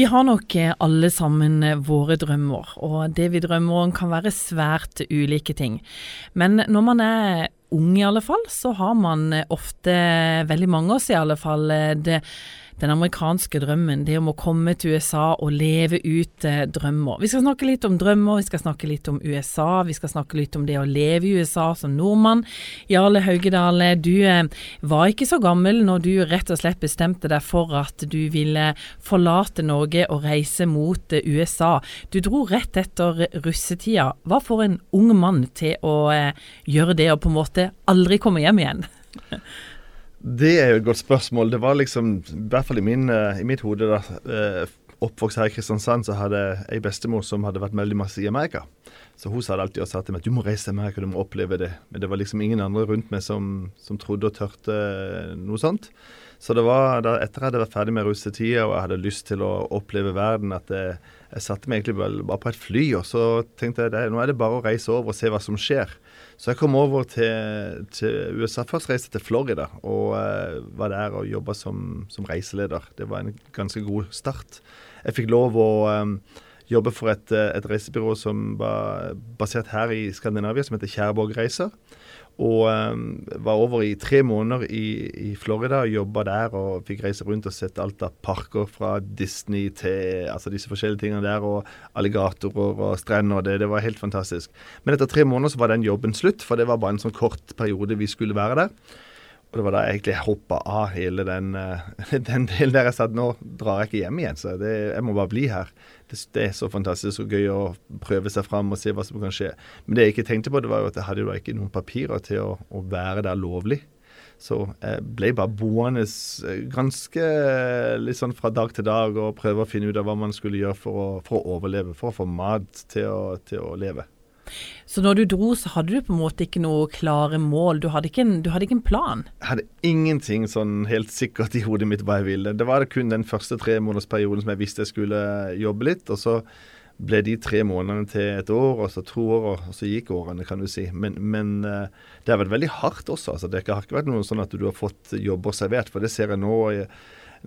Vi har nok eh, alle sammen eh, våre drømmer, og det vi drømmer om kan være svært ulike ting. Men når man er ung i alle fall, så har man eh, ofte, veldig mange av oss i alle fall, det den amerikanske drømmen, det om å komme til USA og leve ut eh, drømmer. Vi skal snakke litt om drømmer, vi skal snakke litt om USA, vi skal snakke litt om det å leve i USA som nordmann. Jarle Haugedale, du eh, var ikke så gammel når du rett og slett bestemte deg for at du ville forlate Norge og reise mot eh, USA. Du dro rett etter russetida. Hva får en ung mann til å gjøre det og på en måte aldri komme hjem igjen? Det er jo et godt spørsmål. Det var liksom, i hvert fall i, min, eh, i mitt hode, da, eh, oppvokst her i Kristiansand, så hadde jeg bestemor som hadde vært veldig masse i Amerika. Så hun sa alltid sagt til meg at du må reise til Amerika, du må oppleve det. Men det var liksom ingen andre rundt meg som, som trodde og tørte noe sånt. Så det var da, etter jeg hadde vært ferdig med russetida og jeg hadde lyst til å oppleve verden, at jeg, jeg satte meg egentlig bare på et fly og så tenkte jeg at nå er det bare å reise over og se hva som skjer. Så jeg kom over til, til USA. Først reiste til Florida og uh, var der og jobba som, som, reiseleder. Det var en ganske god start. Jeg fikk lov å um, jobbe for et, et, reisebyrå som var basert her i Skandinavia, som heter Kjærborg Reiser. Og um, var over i tre måneder i, i Florida og jobba der og fikk reise rundt og sett alt av parker fra Disney til altså disse forskjellige tingene der, og alligatorer og strender. Det, det var helt fantastisk. Men etter tre måneder så var den jobben slutt, for det var bare en sånn kort periode vi skulle være der. Og det var da jeg egentlig hoppa av hele den, uh, den delen der jeg sa at nå drar jeg ikke hjem igjen. Så det, jeg må bare bli her. Det, det, er så fantastisk og gøy å prøve seg fram og se hva som kan skje. Men det jeg ikke tenkte på, det var jo at jeg hadde jo ikke noen papirer til å, å være der lovlig. Så jeg ble bare boende eh, ganske litt sånn fra dag til dag og prøve å finne ut av hva man skulle gjøre for å, for å overleve, for å få mat til å, til å leve. Så når du dro, så hadde du på en måte ikke noe klare mål? Du hadde ikke en, hadde ikke en plan? Jeg hadde ingenting sånn helt sikkert i hodet mitt hva jeg ville. Det var kun den første tre månedersperioden som jeg visste jeg skulle jobbe litt. og så ble de tre månedene til et år, og så to år, og så gikk årene, kan du si. Men, men eh, det har vært veldig hardt også. altså Det har ikke vært noe sånn at du har fått jobber servert, for det ser jeg nå. i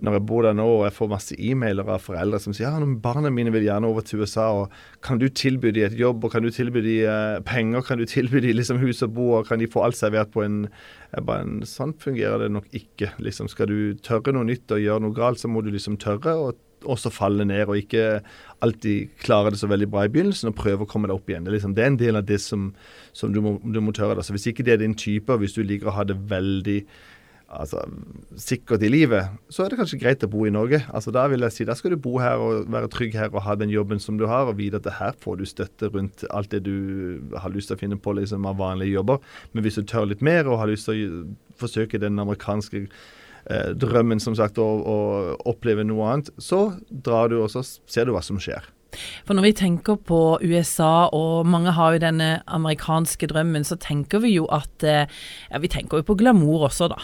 når jeg bor der nå og jeg får masse e-mailer av foreldre som sier ja, barna mine vil gjerne over til USA, og kan du tilby dem et jobb, og kan du tilby dem uh, penger, kan du tilby dem liksom hus og bo, og kan de få alt servert på en, bare en Sånn fungerer det nok ikke. liksom Skal du tørre noe nytt og gjøre noe galt, så må du liksom tørre. og også falle ned, og ikke alltid klare det så veldig bra i begynnelsen, og prøve å komme deg opp igjen. Det er, liksom, det er en del av det som, som du, må, du, må, tørre. Da. Så Hvis ikke det er din type, og hvis du liker å ha det veldig altså, sikkert i livet, så er det kanskje greit å bo i Norge. Altså, Da vil jeg si, da skal du bo her og være trygg her og ha den jobben som du har, og vite at her får du støtte rundt alt det du har lyst til å finne på liksom, av vanlige jobber. Men hvis du tør litt mer og har lyst til å forsøke den amerikanske eh, drømmen som sagt, og oppleve noe annet, så drar du og så ser du hva som skjer. For når vi tenker på USA, og mange har jo denne amerikanske drømmen, så tenker vi jo at eh, Ja, vi tenker jo på glamour også, da.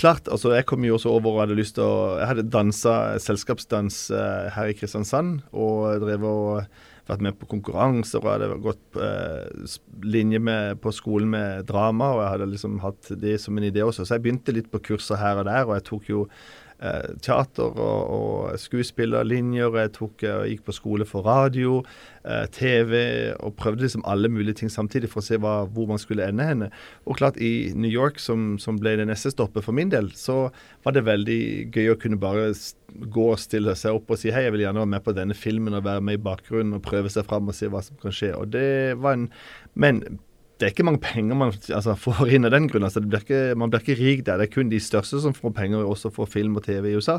Klart. altså Jeg kom jo også over og hadde lyst til å Jeg hadde dansa selskapsdans eh, her i Kristiansand, og drev og vært med på konkurranser og hadde gått eh, linje med, på skolen med drama. Og jeg hadde liksom hatt det som en idé også. Så jeg begynte litt på kurser her og der, og jeg tok jo Eh, teater og, og skuespillerlinjer. Jeg tok, og gikk på skole for radio, eh, TV, og prøvde liksom alle mulige ting samtidig for å se hva, hvor man skulle ende henne. Og klart, i New York, som, som, ble det neste stoppet for min del, så var det veldig gøy å kunne bare gå og stille seg opp og si hei, jeg vil gjerne være med på denne filmen og være med i bakgrunnen og prøve seg fram og se hva som kan skje. Og det var en Men det er ikke mange penger man altså, får inn av den grunn. Altså, man blir ikke rik der. Det er kun de største som får penger også for film og TV i USA.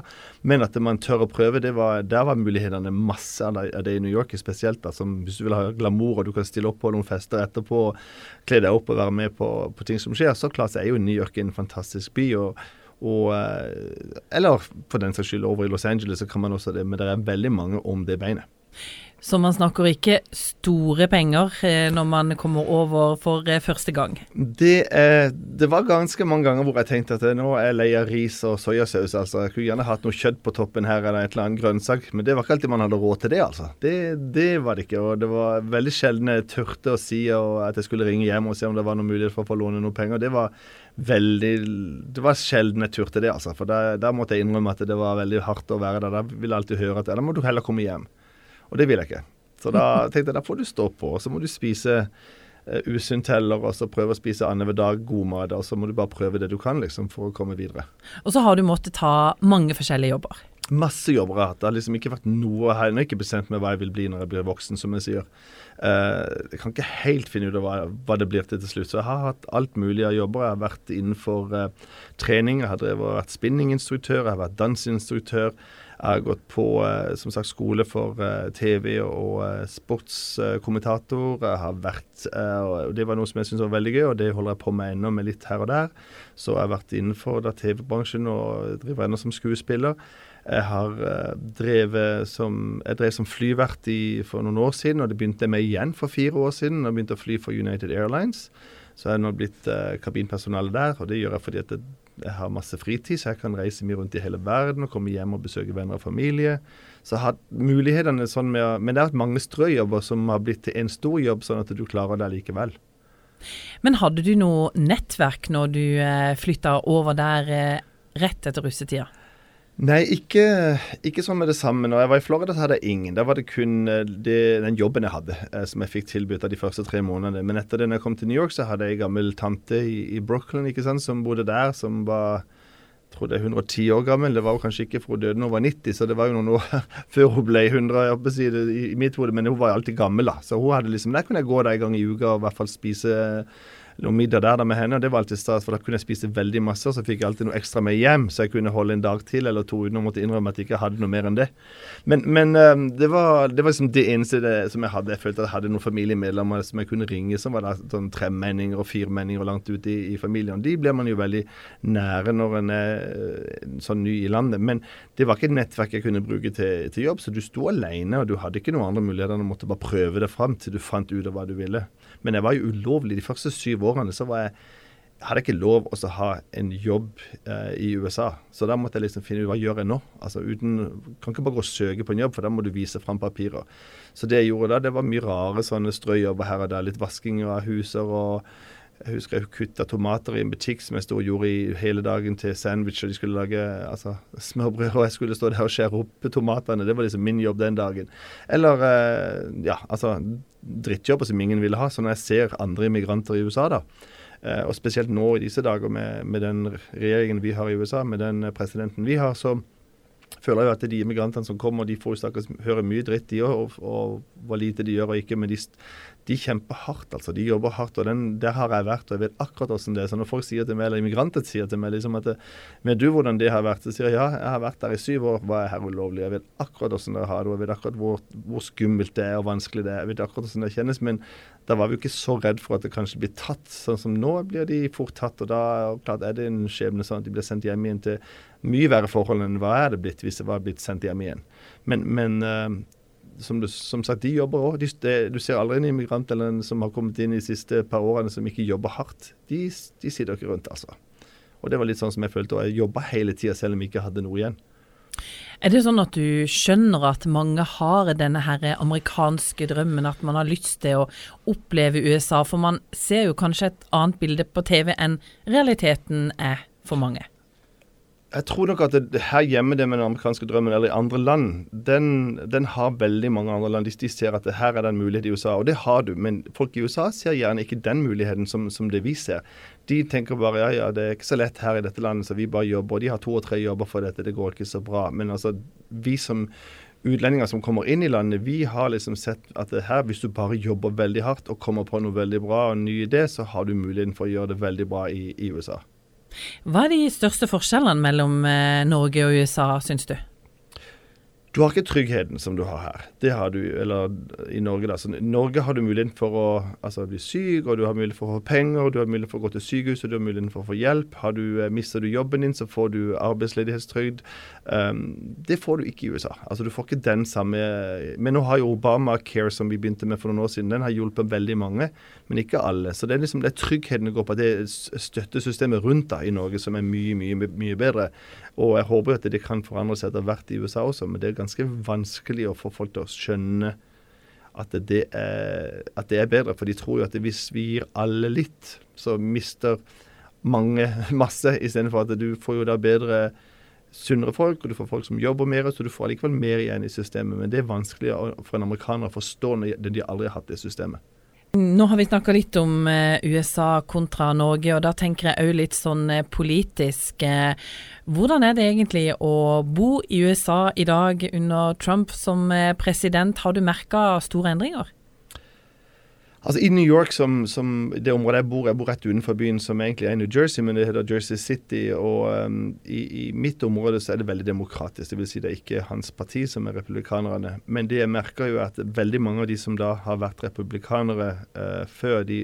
Men at man tør å prøve, var, der var mulighetene masse av det i New York spesielt. Da, som, hvis du vil ha glamour og du kan stille opp på noen fester etterpå, kle deg opp og være med på, på ting som skjer, så klart er jo New York en fantastisk by. og og, eh, eller for den saks skyld over i Los Angeles så kan man også det, men det er veldig mange om det beinet. Så man snakker ikke store penger eh, når man kommer over for eh, første gang? Det, eh, det, var ganske mange ganger hvor jeg tenkte at nå er jeg lei av ris og soyasaus. altså. Jeg kunne gjerne hatt noe kjøtt på toppen her eller et eller annet grønnsak, men det var ikke alltid man hadde råd til det, altså. Det, det var det ikke. Og det var veldig sjelden jeg turte å si at jeg skulle ringe hjem og se om det var noen mulighet for å få låne noe penger. Det var veldig Det var sjelden jeg turte det, altså. For da måtte jeg innrømme at det var veldig hardt å være der. Da ville jeg alltid høre at ja, da må du heller komme hjem. Og det vil jeg ikke. Så da tenkte jeg da får du stå på, og så må du spise uh, usunt heller, og så prøve å spise annenhver dag god mat, og så må du bare prøve det du kan liksom for å komme videre. Og så har du måttet ta mange forskjellige jobber? Masse jobber jeg har hatt. Det har liksom ikke vært noe her. Jeg har ikke bestemt meg hva jeg vil bli når jeg blir voksen, som jeg sier. Uh, jeg kan ikke helt finne ut av hva, det blir til til slutt. Så jeg har hatt alt mulig av jobber. Jeg har vært innenfor uh, trening, jeg har drevet, vært spinninginstruktør, jeg har vært danseinstruktør. Jeg har gått på eh, som sagt, skole for eh, TV og eh, sportskommentator. Jeg har vært, og Det var noe som jeg syntes var veldig gøy, og det holder jeg på med ennå, med litt her og der. Så jeg har vært innenfor TV-bransjen og driver ennå som skuespiller. Jeg har drevet som, jeg drev som flyvert i, for noen år siden, og det begynte jeg med igjen for fire år siden. og begynte å fly for United Airlines. Så jeg har nå blitt eh, kabinpersonale der, og det gjør jeg fordi at jeg, jeg har masse fritid, så jeg kan reise mye rundt i hele verden og komme hjem og besøke venner og familie. Så jeg har hatt mulighetene sånn med Men det har vært mange strøjobber som har blitt til en stor jobb, sånn at du klarer det likevel. Men hadde du noe nettverk når du eh, flytta over der eh, rett etter russetida? Nei, ikke, ikke, sånn med det samme. Når jeg var i Florida, så hadde jeg ingen. Da var det kun eh, det, den jobben jeg hadde, eh, som jeg fikk tilbudt av de første tre månedene. Men etter det når jeg kom til New York, så hadde jeg ei gammel tante i, i, Brooklyn ikke sant, som bodde der, som var jeg tror det er 110 år gammel. Det var jo kanskje ikke for hun døde da hun var 90, så det var jo noen år før hun ble 100 jeg i, i mitt hode. Men hun var jo alltid gammel, da. Så hun hadde liksom, der kunne jeg gå der en gang i uka og i hvert fall spise noe middag der da med henne. og Det var alltid stas, for da kunne jeg spise veldig masse, og så fikk jeg alltid noe ekstra med hjem, så jeg kunne holde en dag til eller to uten å måtte innrømme at jeg ikke hadde noe mer enn det. Men, men um, det, var, det, var, liksom det eneste det, som jeg hadde. Jeg følte at jeg hadde noen familiemedlemmer som jeg kunne ringe, som var da sånn tremenninger og firmenninger langt ute i, i, familien. De blir man jo veldig nære når en er eh, sånn ny i landet. Men det var ikke et nettverk jeg kunne bruke til, til jobb, så du sto alene, og du hadde ikke noen andre muligheter enn å måtte bare prøve det fram til du fant ut av hva du ville. Men jeg var jo ulovlig de første syv årene. så var jeg hadde jeg ikke lov å ha en jobb eh, i USA. Så da måtte jeg liksom finne ut hva jeg gjør jeg nå. Altså uten, Kan ikke bare gå og søke på en jobb, for da må du vise fram papirer. Så det jeg gjorde da, det var mye rare sånne strøjobber her og der. Litt vasking av huser og jeg husker jeg kutta tomater i en butikk som jeg stod og gjorde i hele dagen til sandwich, og de skulle lage altså, smørbrød, og jeg skulle stå der og skjære opp tomatene. Det var liksom min jobb den dagen. Eller eh, ja, altså drittjobber som ingen ville ha. Så når jeg ser andre immigranter i USA, da, eh, og spesielt nå i disse dager med, med den regjeringen vi har i USA, med den presidenten vi har, så føler jo at de immigrantene som kommer, de får jo stakkars høre mye dritt, de òg, og, og hva lite de gjør og ikke. Men de, de kjemper hardt, altså. De jobber hardt. og den, Der har jeg vært, og jeg vet akkurat hvordan det er. Så når folk sier til meg, eller immigranter sier til meg liksom at Vet du hvordan det har vært? Så sier jeg ja, jeg har vært der i syv år, hva er her ulovlig? Jeg vet akkurat hvordan det har det, og jeg vet akkurat hvor, hvor, skummelt det er og vanskelig det er. Jeg vet akkurat hvordan det kjennes. Men da var vi jo ikke så redd for at det kanskje blir tatt. Sånn som nå blir de fort tatt, og da klart er det en skjebne sånn at de blir sendt hjem igjen til mye verre forhold enn hva er det blitt hvis det var blitt sendt hjem igjen. Men, men uh, som, du, som, sagt, de jobber òg. Du ser aldri en immigrant eller en som har kommet inn de siste par årene som ikke jobber hardt. De, de sitter ikke rundt, altså. Og det var litt sånn som jeg følte. Og jeg jobba hele tida selv om jeg ikke hadde noe igjen. Er det sånn at du skjønner at mange har denne her amerikanske drømmen, at man har lyst til å oppleve USA? For man ser jo kanskje et annet bilde på TV enn realiteten er for mange. Jeg tror nok at det, her hjemme, det med den amerikanske drømmen, eller i andre land, den, den har veldig mange andre land. De, de ser at det, her er det en mulighet i USA, og det har du. Men folk i USA ser gjerne ikke den muligheten som, som, det vi ser. De tenker bare ja, ja, det er ikke så lett her i dette landet, så vi bare jobber. Og de har to og tre jobber for dette, det går ikke så bra. Men altså, vi som utlendinger som kommer inn i landet, vi har liksom sett at det her, hvis du bare jobber veldig hardt og kommer på noe veldig bra og en ny idé, så har du muligheten for å gjøre det veldig bra i, i USA. Hva er de største forskjellene mellom eh, Norge og USA, syns du? du har ikke tryggheten som du har her. Det har du, eller i Norge, da. Så I Norge har du muligheten for å altså, bli syk, og du har mulighet for å få penger, og du har mulighet for å gå til sykehuset, du har muligheten for å få hjelp. Du, eh, Mister du jobben din, så får du arbeidsledighetstrygd. Um, det får du ikke i USA. Altså, du får ikke den samme Men nå har jo Obamacare, som vi begynte med for noen år siden, den har hjulpet veldig mange, men ikke alle. Så det er liksom det er tryggheten det går på. Det er støttesystemet rundt da i Norge som er mye, mye, mye bedre. Og jeg håper at det kan forandre seg etter hvert i USA også, men det er ganske vanskelig å få folk til å skjønne at det er, at det er bedre. For de tror jo at hvis vi gir alle litt, så mister mange masse, istedenfor at du får jo da bedre sunnere folk, og du får folk som jobber mer, så du får allikevel mer igjen i systemet. Men det er vanskelig for en amerikaner å forstå når de aldri har hatt det systemet. Nå har vi snakka litt om eh, USA kontra Norge, og da tenker jeg òg litt sånn eh, politisk. Eh, hvordan er det egentlig å bo i USA i dag under Trump som president? Har du merka store endringer? Altså I New York, som, som, det området jeg bor Jeg bor rett utenfor byen, som egentlig er New Jersey, men det heter Jersey City. Og um, i, i, mitt område så er det veldig demokratisk. Det vil si det er ikke hans parti som er republikanerne. Men det jeg merker jo at veldig mange av de som da har vært republikanere uh, før, de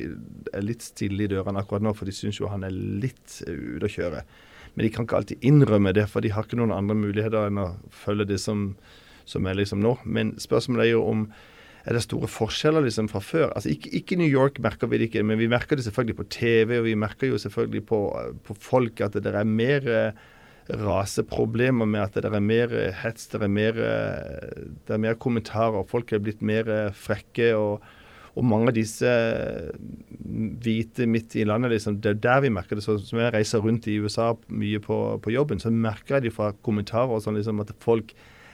er litt stille i dørene akkurat nå, for de syns jo han er litt uh, ute å kjøre. Men de kan ikke alltid innrømme det, for de har ikke noen andre muligheter enn å følge det som, som er liksom nå. Men spørsmålet er jo om er det store forskjeller liksom fra før. Altså Ikke, ikke New York merker vi det ikke, men vi merker det selvfølgelig på TV, og vi merker jo selvfølgelig på, på folk at det er mer eh, raseproblemer med at det er mer eh, hets, det er mer, eh, det er mer kommentarer. Folk er blitt mer frekke. og, og mange av disse hvite midt i landet, liksom, det er der vi merker det. Så, som jeg reiser rundt i USA mye på, på jobben, så merker jeg det fra kommentarer og sånn liksom, at folk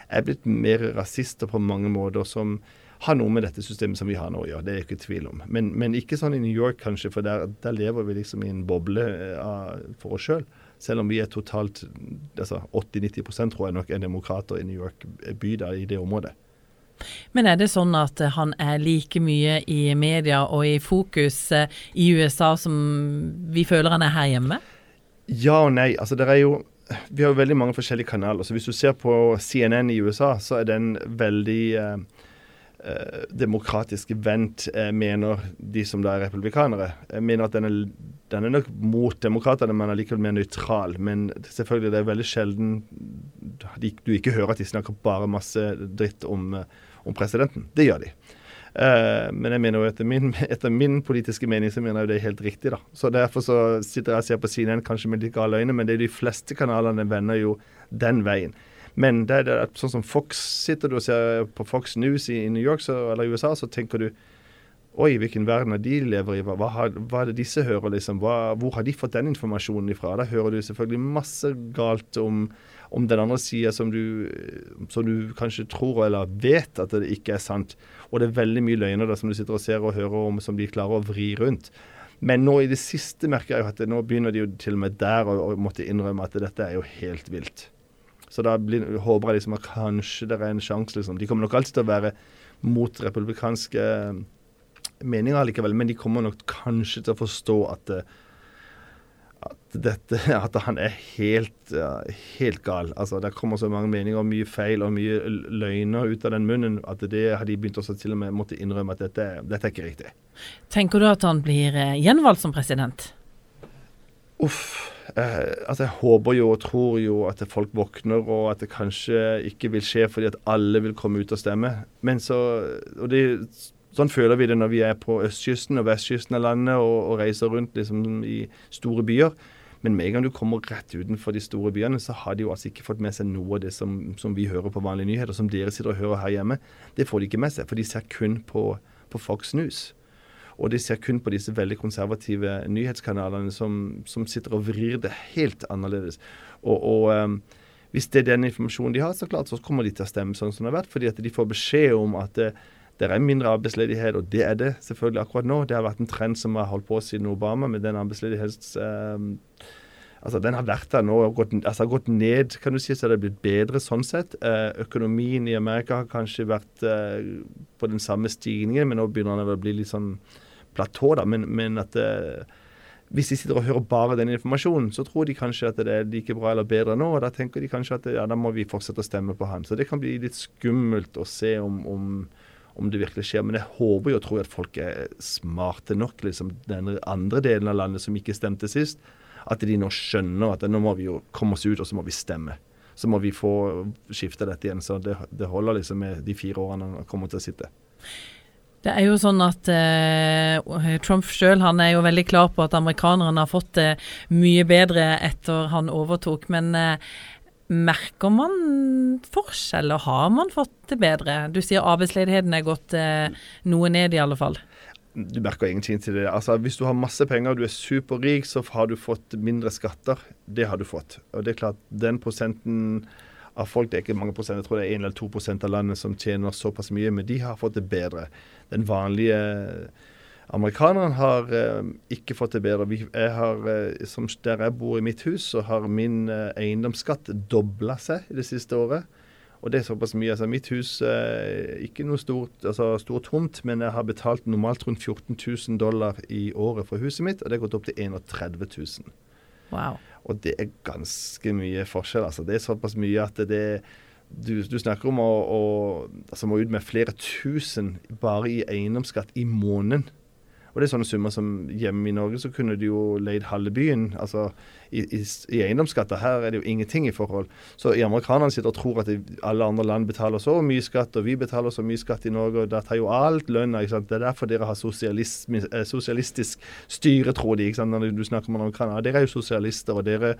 er blitt mer rasister på mange måter. som har noe med dette systemet som vi har nå å gjøre. Det er jeg ikke tvil om. Men, men, ikke sånn i New York, kanskje, for der, der lever vi liksom i en boble av, for oss sjøl. Selv. selv om vi er totalt altså 80-90% tror jeg nok er demokrater i New York by der, i det området. Men er det sånn at han er like mye i media og i fokus i USA som vi føler han er her hjemme? Ja og nei. Altså, det er jo vi har jo veldig mange forskjellige kanaler. så Hvis du ser på CNN i USA, så er den veldig eh, demokratisk vendt, eh, mener de som da er republikanere. Jeg mener at den er, den er nok mot demokratene, men allikevel mer nøytral. Men selvfølgelig det er veldig sjelden du ikke hører at de snakker bare masse dritt om, eh, om presidenten. Det gjør de. Men jeg mener jo etter min, etter min, politiske mening så mener jeg jo det er helt riktig. da. Så Derfor så sitter jeg og ser på CNN kanskje med litt gale øyne, men det er de fleste kanalene vender jo den veien. Men det er det, sånn som Fox sitter du og ser på Fox News i, New York så, eller USA, så tenker du Oi, hvilken verden er de lever i? Hva, hva, hva er det disse hører, liksom? Hva, hvor har de fått den informasjonen ifra? Da hører du selvfølgelig masse galt om, om den andre sida som, som, du kanskje tror eller vet at det ikke er sant. Og det er veldig mye løgner der som du sitter og ser og hører om som de klarer å vri rundt. Men nå i det siste merker jeg jo at det, nå begynner de jo til og med der å måtte innrømme at dette er jo helt vilt. Så da blir, håper jeg liksom at kanskje det er en sjanse. Liksom. De kommer nok alltid til å være mot republikanske eh, meninger likevel, men de kommer nok kanskje til å forstå at, eh, at, dette, at han er helt, helt gal. Altså, Det kommer så mange meninger og mye feil og mye løgner ut av den munnen at det har de begynt også til og med måtte innrømme at dette, dette er ikke riktig. Tenker du at han blir eh, gjenvalgt som president? Uff. Eh, altså Jeg håper jo og tror jo at folk våkner, og at det kanskje ikke vil skje fordi at alle vil komme ut og stemme. Men så, og det, Sånn føler vi det når vi er på østkysten og vestkysten av landet og, og reiser rundt liksom i store byer. Men med en gang du kommer rett utenfor de store byene, så har de jo altså ikke fått med seg noe av det som, som vi hører på vanlige nyheter, som dere sitter og hører her hjemme. Det får de ikke med seg, for de ser kun på, på Fox News. Og de ser kun på disse veldig konservative nyhetskanalene som, som sitter og vrir det helt annerledes. Og, og um, hvis det er den informasjonen de har, så klart så kommer de til å stemme sånn som det har vært. Fordi at de får beskjed om at det, det er mindre arbeidsledighet, og det er det selvfølgelig akkurat nå. Det har vært en trend som har holdt på siden Obama med den arbeidsledighets... Um, altså Den har vært der nå og gått, altså gått ned, kan du si, så det har blitt bedre sånn sett. Eh, økonomien i Amerika har kanskje vært eh, på den samme stigningen, men nå begynner den å bli litt sånn platå, da, men, men at uh, hvis de sitter og hører bare den informasjonen, så tror de kanskje at det er like bra eller bedre nå. Og da tenker de kanskje at ja, da må vi fortsette å stemme på han. Så det kan bli litt skummelt å se om, om, om det virkelig skjer. Men jeg håper jo og tror at folk er smarte nok, liksom den andre delen av landet som ikke stemte sist, at de nå skjønner at nå må vi jo komme oss ut, og så må vi stemme. Så må vi få skifte dette igjen. Så det, det holder liksom med de fire årene han kommer til å sitte. Det er jo sånn at eh, Trump sjøl er jo veldig klar på at amerikanerne har fått det mye bedre etter han overtok. Men eh, merker man forskjeller? Har man fått det bedre? Du sier arbeidsledigheten er gått eh, noe ned, i alle fall. Du merker ingenting til det. Altså, Hvis du har masse penger og du er superrik, så har du fått mindre skatter. Det har du fått. Og det er klart, den prosenten av folk, det er ikke mange prosent, jeg tror det er 1 eller 2 av landet som tjener såpass mye, men de har fått det bedre. Den vanlige amerikaneren har eh, ikke fått det bedre. Vi, jeg har, eh, Der jeg bor i mitt hus, så har min eh, eiendomsskatt dobla seg i det siste året. Og det er såpass mye. altså Mitt hus er ikke noe stort, altså stor tomt, men jeg har betalt normalt rundt 14 000 dollar i året for huset mitt, og det har gått opp til 31 000. Wow. Og det er ganske mye forskjell. altså. Det er såpass mye at det du, du snakker om å, å altså må ut med flere tusen bare i eiendomsskatt i måneden. Og det er sånne summer som hjemme i Norge så kunne du jo leid halve byen. Altså i, i, i eiendomsskatter her er det jo ingenting i forhold. Så amerikanerne sitter og tror at alle andre land betaler så mye skatt, og vi betaler så mye skatt i Norge, og da tar jo alt lønna. Det er derfor dere har eh, sosialistisk styre, tror de. ikke sant? Når du snakker med amerikanere. Dere er jo sosialister, og dere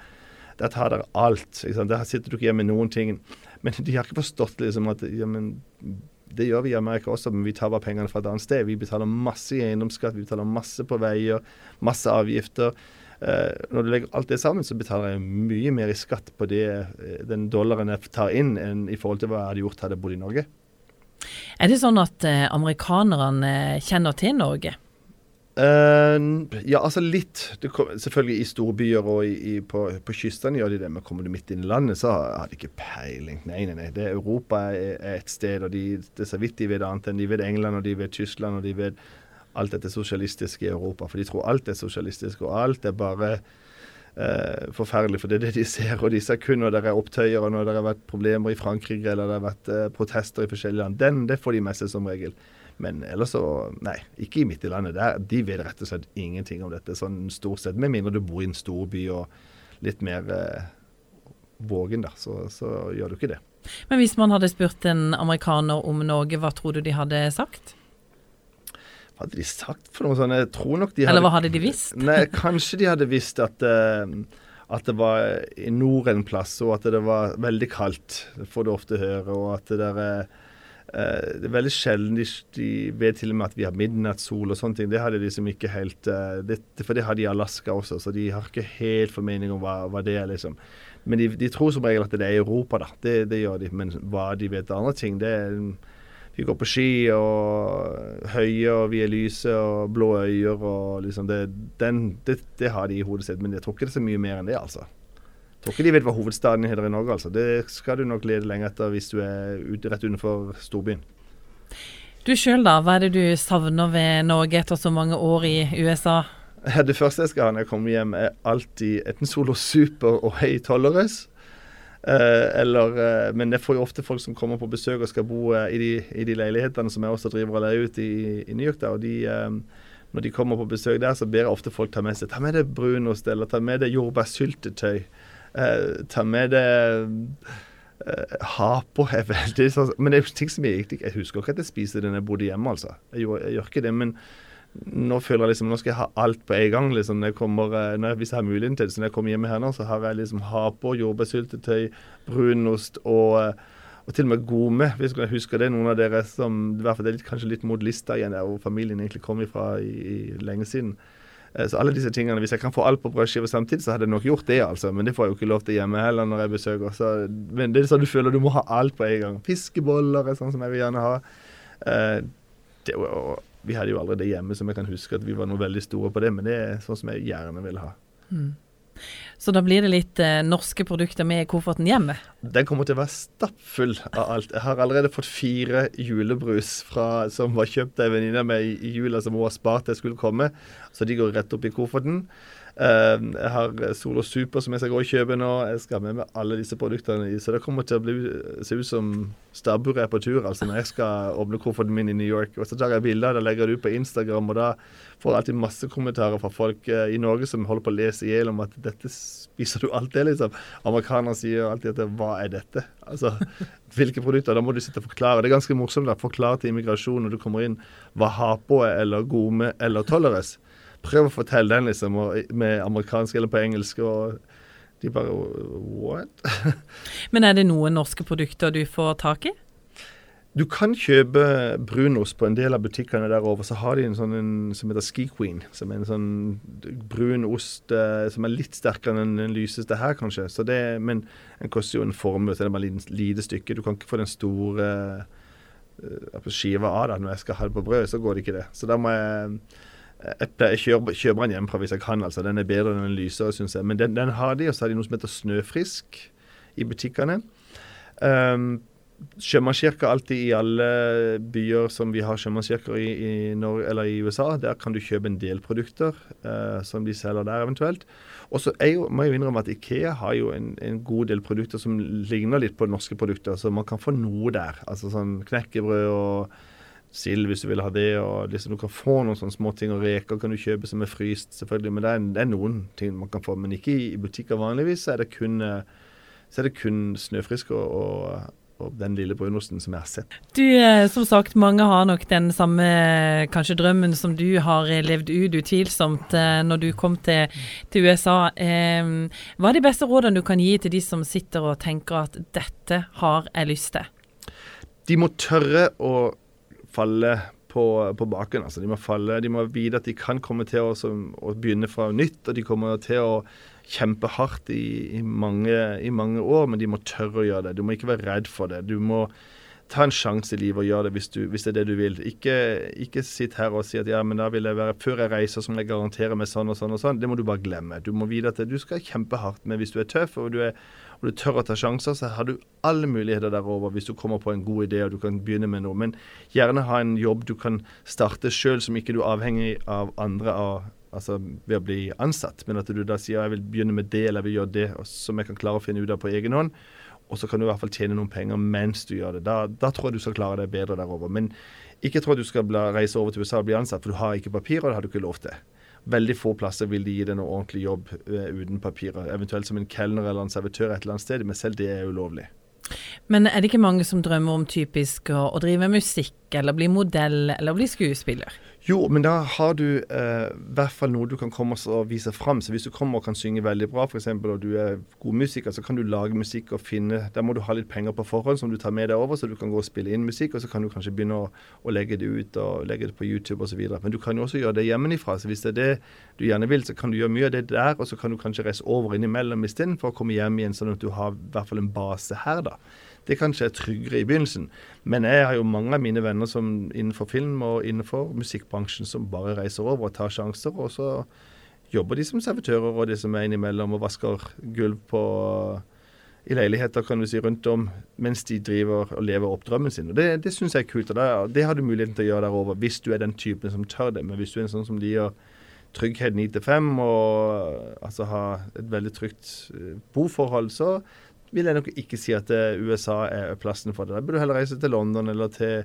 der tar dere alt. Der sitter du ikke igjen med noen ting. Men de har ikke forstått liksom at ja, men det gjør vi i Amerika også, men vi tar bare pengene fra et annet sted. Vi betaler masse i eiendomsskatt, vi betaler masse på veier, masse avgifter. Eh, når du legger alt det sammen, så betaler jeg mye mer i skatt på det, eh, den dollaren jeg tar inn, enn i forhold til hva jeg hadde gjort hadde jeg bodd i Norge. Er det sånn at eh, amerikanerne kjenner til Norge? Uh, ja, altså litt. Kom, selvfølgelig i storbyer og i, i, på, på kystene gjør de det. Men kommer du midt inn i landet, så har de ikke peiling. Nei, nei, nei. Det Europa er, er et sted, og de, det er så vidt de vet annet enn de vet England, og de vet Tyskland, og de vet alt dette sosialistiske i Europa. For de tror alt er sosialistisk, og alt er bare uh, forferdelig. For det er det de ser. Og de ser kun når det er opptøyer, og når det har vært problemer i Frankrike, eller det har vært uh, protester i forskjellige land. Den, det får de med seg som regel. Men ellers så Nei, ikke i midt i landet. Der, de vet rett og slett ingenting om dette, sånn stort sett. Med mindre du bor i en storby og litt mer eh, vågen, da, så, så, gjør du ikke det. Men hvis man hadde spurt en amerikaner om Norge, hva tror du de hadde sagt? Hva hadde de sagt for noe sånt? Jeg tror nok de hadde Eller hva hadde de visst? Nei, kanskje de hadde visst at eh, at det var i nord en plass, og at det var veldig kaldt. Får du ofte høre. Og at det der er Uh, det er veldig sjelden de, de, vet til og med at vi har midnattssol og sånne ting. Det hadde de liksom ikke helt uh, det, For det har de i Alaska også, så de har ikke helt formening om hva, hva det er, liksom. Men de, de, tror som regel at det er i Europa, da. Det, det, gjør de. Men hva de vet av andre ting, det er Vi går på ski og høye, og vi er lyse og blå øyer og liksom det, den, det, det har de i hodet sitt. Men jeg tror ikke det er så mye mer enn det, altså tror ikke de vet hva hovedstaden heter i Norge, altså. Det skal du nok lede lenge etter hvis du er ute rett utenfor storbyen. Du sjøl da, hva er det du savner ved Norge etter så mange år i USA? Det første jeg skal ha når jeg kommer hjem, er alltid enten Solo Super og høy Tolerance. Eh, eller, eh, men jeg får jo ofte folk som kommer på besøk og skal bo eh, i, de, i, de, leilighetene som jeg også driver og leier ut i, i New York. Da, og de, eh, når de kommer på besøk der, så ber jeg ofte folk ta med seg ta med deg brunost eller ta med deg jordbærsyltetøy. Uh, ta med det uh, Hapo er veldig sånn Men det er ting som jeg egentlig Jeg husker ikke at jeg spiser det når jeg bodde hjemme, altså. Jeg, gjør, jeg gjør ikke det. Men nå føler jeg liksom Nå skal jeg ha alt på en gang. liksom jeg kommer, uh, når jeg, Hvis jeg har muligheten til det. Så når jeg kommer hjem her nå, så har jeg liksom Hapo, jordbærsyltetøy, brunost og og til og med Gome, hvis jeg husker det. Noen av dere som i hvert fall det er litt, kanskje litt mot lista igjen, der hvor familien egentlig kom ifra i, i lenge siden. Eh, så alle disse tingene, Hvis jeg kan få alt på brødskive samtidig, så hadde jeg nok gjort det, altså. Men det får jeg jo ikke lov til hjemme heller når jeg besøker. Så, men det er sånn du føler du må ha alt på en gang. Fiskeboller er sånn som jeg vil gjerne ha. Uh, det, vi hadde jo aldri det hjemme, som jeg kan huske at vi var noe veldig store på det, men det er sånn som jeg gjerne vil ha. Mm. Så da blir det litt eh, norske produkter med i kofferten hjemme? Den kommer til å være stappfull av alt. Jeg har allerede fått fire julebrus fra, som var kjøpt av en venninne av meg i, jula, som hun har spart jeg skulle komme. Så de går rett opp i kofferten. Uh, jeg har Solo Super som jeg skal gå og kjøpe nå. Jeg skal ha med meg alle disse produktene. Så det kommer til å bli, se ut som stabburet er på tur altså når jeg skal åpne kofferten min i New York. Og Så tar jeg bilder og legger det ut på Instagram, og da får jeg alltid masse kommentarer fra folk uh, i Norge som holder på å lese i hjel om at dette spiser du alltid, liksom. Amerikanere sier alltid at hva er dette? Altså, hvilke produkter? Da må du sitte og forklare. Det er ganske morsomt å forklare til immigrasjon når du kommer inn hva Hapo er, eller Gome eller Toleres prøv å fortelle den liksom, med amerikansk eller på engelsk. og de bare What? Men er det noen norske produkter du får tak i? Du kan kjøpe brunost på en del av butikkene der over. Så har de en sånn en, som heter Ski Queen. Som er en sånn brun ost eh, som er litt sterkere enn den lyseste her, kanskje. Så det, men den koster jo en formue, så det er bare et lite stykke. Du kan ikke få den store eh, skiva av det når jeg skal ha det på brød. Så går det ikke det. Så da må jeg Jeg kjøper, kjøper den hjemmefra hvis jeg kan. altså. Den er bedre enn den lysere, syns jeg. Men den, den, har de, og så har de noe som heter Snøfrisk i butikkene. Um, sjømannskirker alltid i alle byer som vi har sjømannskirker i, i, Norge, eller i USA. Der kan du kjøpe en del produkter uh, som de selger der eventuelt. Og så må jeg jo innrømme at Ikea har jo en, en, god del produkter som ligner litt på norske produkter, så man kan få noe der. Altså sånn knekkebrød og sild hvis du vil ha det. og liksom Du kan få noen sånne småting. Og reker kan du kjøpe som er fryst, selvfølgelig. Men det er, det er, noen ting man kan få. Men ikke i, i butikker vanligvis. Så er det kun, eh, så er det kun snøfrisk og, og, og, den lille brunosten som jeg har sett. Du, eh, som sagt, mange har nok den samme kanskje drømmen som du har levd ut, utvilsomt, eh, når du kom til, til USA. hva er de beste rådene du kan gi til de som sitter og tenker at dette har jeg lyst til? De må tørre å falle på, på baken. Altså, de må falle, de må vite at de kan komme til å, å begynne fra nytt, og de kommer til å kjempe hardt i, i, mange, i, mange, år, men de må tørre å gjøre det. Du må ikke være redd for det. Du må ta en sjanse i livet og gjøre det hvis, du, hvis, det er det du vil. Ikke, ikke sitt her og si at ja, men da vil jeg være før jeg reiser, så må jeg garantere meg sånn og sånn og sånn. Det må du bare glemme. Du må vite at du skal kjempe hardt, men hvis du er tøff og du er og du tør å ta sjanser, så har du alle muligheter derover hvis du kommer på en god idé og du kan begynne med noe. Men gjerne ha en jobb du kan starte sjøl, som ikke du er avhengig av andre av, altså ved å bli ansatt. Men at du da sier jeg vil begynne med det eller vil gjøre det, som jeg kan klare å finne ut av på egen hånd. Og så kan du i hvert fall tjene noen penger mens du gjør det. Da, da tror jeg du skal klare deg bedre derover. Men ikke tro at du skal reise over til USA og bli ansatt, for du har ikke papir, og det har du ikke lov til. Veldig få plasser vil de gi deg noe ordentlig jobb uh, uten papirer. Eventuelt som en kelner eller en servitør et eller annet sted, men selv det er ulovlig. Men er det ikke mange som drømmer om typisk å, å drive med musikk, eller bli modell, eller bli skuespiller? Jo, men da har du eh, i hvert fall noe du kan komme og vise fram. Så hvis du kommer og kan synge veldig bra, f.eks., og du er god musiker, så kan du lage musikk og finne Da må du ha litt penger på forhånd som du tar med deg over, så du kan gå og spille inn musikk, og så kan du kanskje begynne å, å legge det ut og legge det på YouTube osv. Men du kan jo også gjøre det hjemmefra. Så hvis det er det du gjerne vil, så kan du gjøre mye av det der, og så kan du kanskje reise over innimellom istedenfor å komme hjem igjen, sånn at du har i hvert fall en base her, da. Det kanskje er tryggere i begynnelsen. Men jeg har jo mange av mine venner som innenfor film og innenfor musikkbransjen som bare reiser over og tar sjanser. Og så jobber de som servitører og de som er innimellom og vasker gulv på i leiligheter kan du si, rundt om mens de driver og lever opp drømmen sin. Og Det, det syns jeg er kult. og det, det, har du muligheten til å gjøre derover hvis du er den typen som tør det. Men hvis du er en sånn som liker trygghet 9 til 5 og altså ha et veldig trygt eh, boforhold, så vil jeg nok ikke si at eh, USA er plassen for det. Da burde du heller reise til London eller til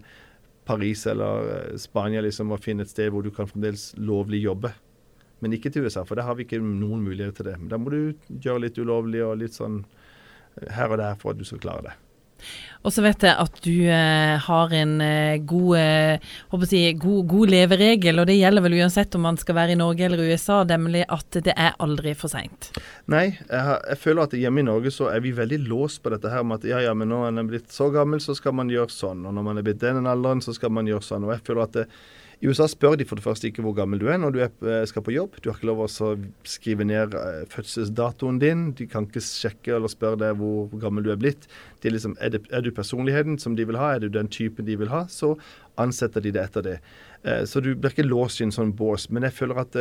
Paris eller eh, Spania liksom, og finne et sted hvor du kan fremdeles lovlig jobbe. Men ikke til USA, for der har vi ikke noen mulighet til det. Men da må du gjøre litt ulovlig og litt sånn eh, her og der for at du skal klare det. Og så vet jeg at du eh, har en eh, god, eh, si, god, god, leveregel, og det gjelder vel uansett om man skal være i Norge eller USA, nemlig at det er aldri for seint. Nei, jeg, har, jeg, føler at hjemme i Norge så er vi veldig låst på dette her med at ja, ja, men når man er blitt så gammel, så skal man gjøre sånn. Og når man er blitt den alderen, så skal man gjøre sånn. Og jeg føler at det, i USA spør de for det første ikke hvor gammel du er når du er, eh, skal på jobb. Du har ikke lov å skrive ned eh, fødselsdatoen din. De kan ikke sjekke eller spørre deg hvor gammel du er blitt. Er, liksom, er, det, er, du personligheten som de vil ha, er du den typen de vil ha, så ansetter de det etter det. Eh, så du blir ikke låst i en sånn bås. Men jeg føler at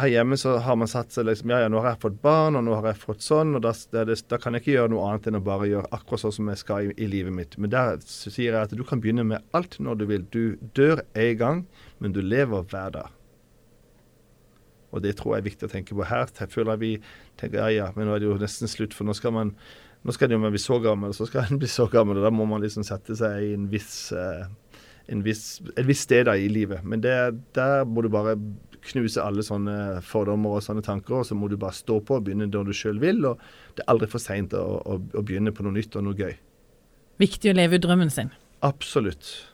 her hjemme så har man satt seg liksom Ja, ja, nå har jeg fått barn, og nå har jeg fått sånn, og da, det, da kan jeg ikke gjøre noe annet enn å bare gjøre akkurat sånn som jeg skal i, i livet mitt. Men der sier jeg at du kan begynne med alt når du vil. Du dør en gang, men du lever hver dag. Og det tror jeg er viktig å tenke på. Her jeg føler vi tenker ja, ja, men nå er det jo nesten slutt, for nå skal man nå skal man bli så gammel, og så skal en bli så gammel, og da må man liksom sette seg i en viss, uh, en viss, et visst sted i livet. Men det, der må du bare knuse alle sånne fordommer og sånne tanker, og så må du bare stå på og begynne når du sjøl vil. og Det er aldri for seint å, å, å begynne på noe nytt og noe gøy. Viktig å leve ut drømmen sin. Absolutt.